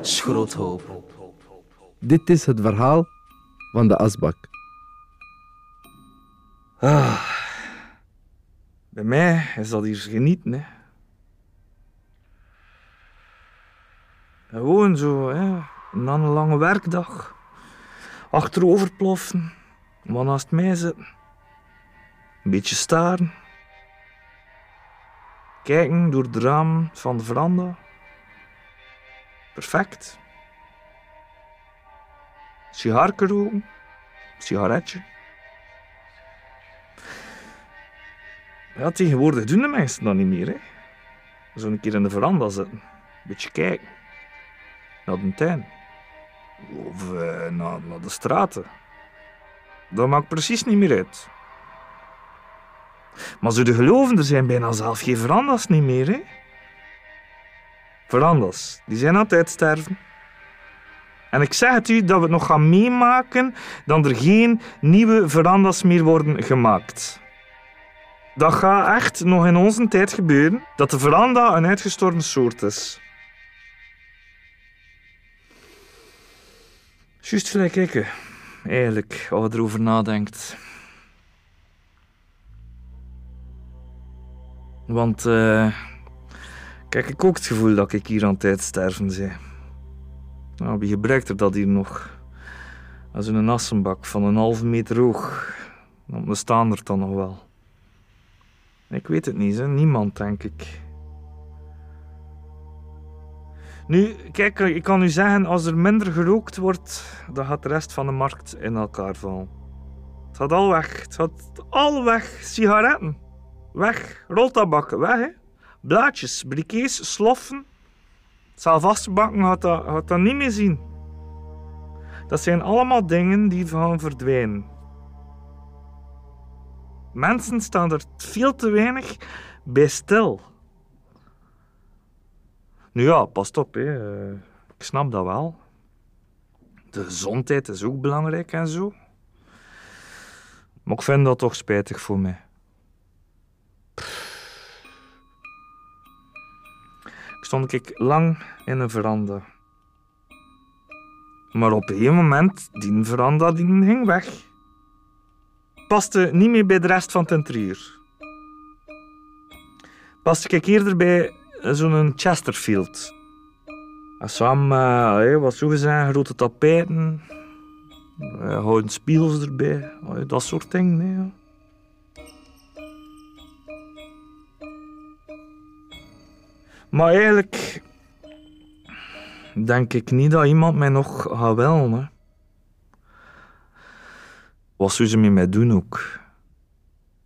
Schroothoop. Dit is het verhaal van de asbak. Ah. Bij mij is dat hier genieten, hè. Gewoon zo, hè. Na een lange werkdag. Achterover ploffen. Wat naast mij zitten. Een beetje staren. Kijken door het raam van de veranda. Perfect. Sigaretje roken. Sigaretje. Ja, tegenwoordig doen de mensen dat niet meer. Hè. Zo een keer in de veranda zitten. Een beetje kijken. Naar de tuin. Of eh, naar, naar de straten. Dat maakt precies niet meer uit. Maar zo de geloven, er zijn bijna zelf geen verandas niet meer. Hè. Verandas, die zijn aan het uitsterven. En ik zeg het u dat we het nog gaan meemaken dat er geen nieuwe verandas meer worden gemaakt. Dat gaat echt nog in onze tijd gebeuren, dat de veranda een uitgestorven soort is. Juist gelijk hè. eigenlijk, als je erover nadenkt. Want, eh, kijk, ik ook het gevoel dat ik hier aan het uitsterven ben. Nou, wie gebruikt er dat hier nog? Als een assenbak van een halve meter hoog. Dan bestaan er dan nog wel. Ik weet het niet, hè? niemand denk ik. Nu, kijk, ik kan u zeggen, als er minder gerookt wordt, dan gaat de rest van de markt in elkaar vallen. Het gaat al weg. Het gaat al weg. Sigaretten. Weg. Roltabak. Weg, hè. Blaadjes, briquets, sloffen. Zelfvastbakken gaat dat, gaat dat niet meer zien. Dat zijn allemaal dingen die gaan verdwijnen. Mensen staan er veel te weinig bij stil. Nu ja, pas op, hè. Eh, ik snap dat wel. De gezondheid is ook belangrijk en zo. Maar ik vind dat toch spijtig voor mij. Stond ik lang in een veranda. Maar op een moment, die veranda die ging weg. Paste niet meer bij de rest van het interieur. Paste ik eerder bij zo'n Chesterfield. En samen met, wat zo gezegd, grote tapijten, eh, houden spiegels erbij, eh, dat soort dingen. Maar eigenlijk denk ik niet dat iemand mij nog gaat. Hè. Wat zou ze met mij doen ook?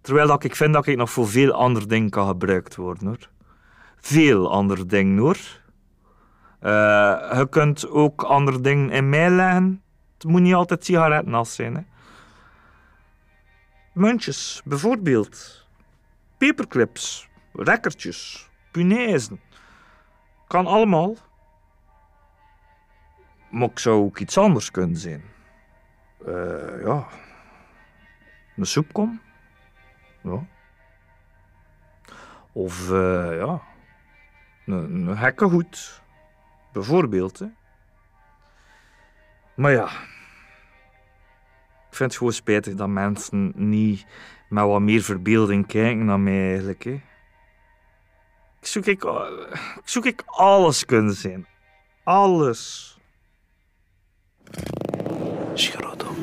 Terwijl dat ik vind dat ik nog voor veel andere dingen kan gebruikt worden. Hoor. Veel andere dingen hoor. Eh, je kunt ook andere dingen in mij leggen. Het moet niet altijd sigarettenas zijn. Hè. Muntjes, bijvoorbeeld. Paperclips, rekkertjes, punaizen. Kan allemaal. Maar ik zou ook iets anders kunnen zijn. Eh, ja. Een soepkom. Ja. Of eh, ja. Een, een. Bijvoorbeeld. Hè. Maar ja. Ik vind het gewoon spijtig dat mensen niet met wat meer verbeelding kijken naar mij eigenlijk. Hè. Zoek ik, ik zoek ik alles kunnen zijn. Alles. Schroothoop.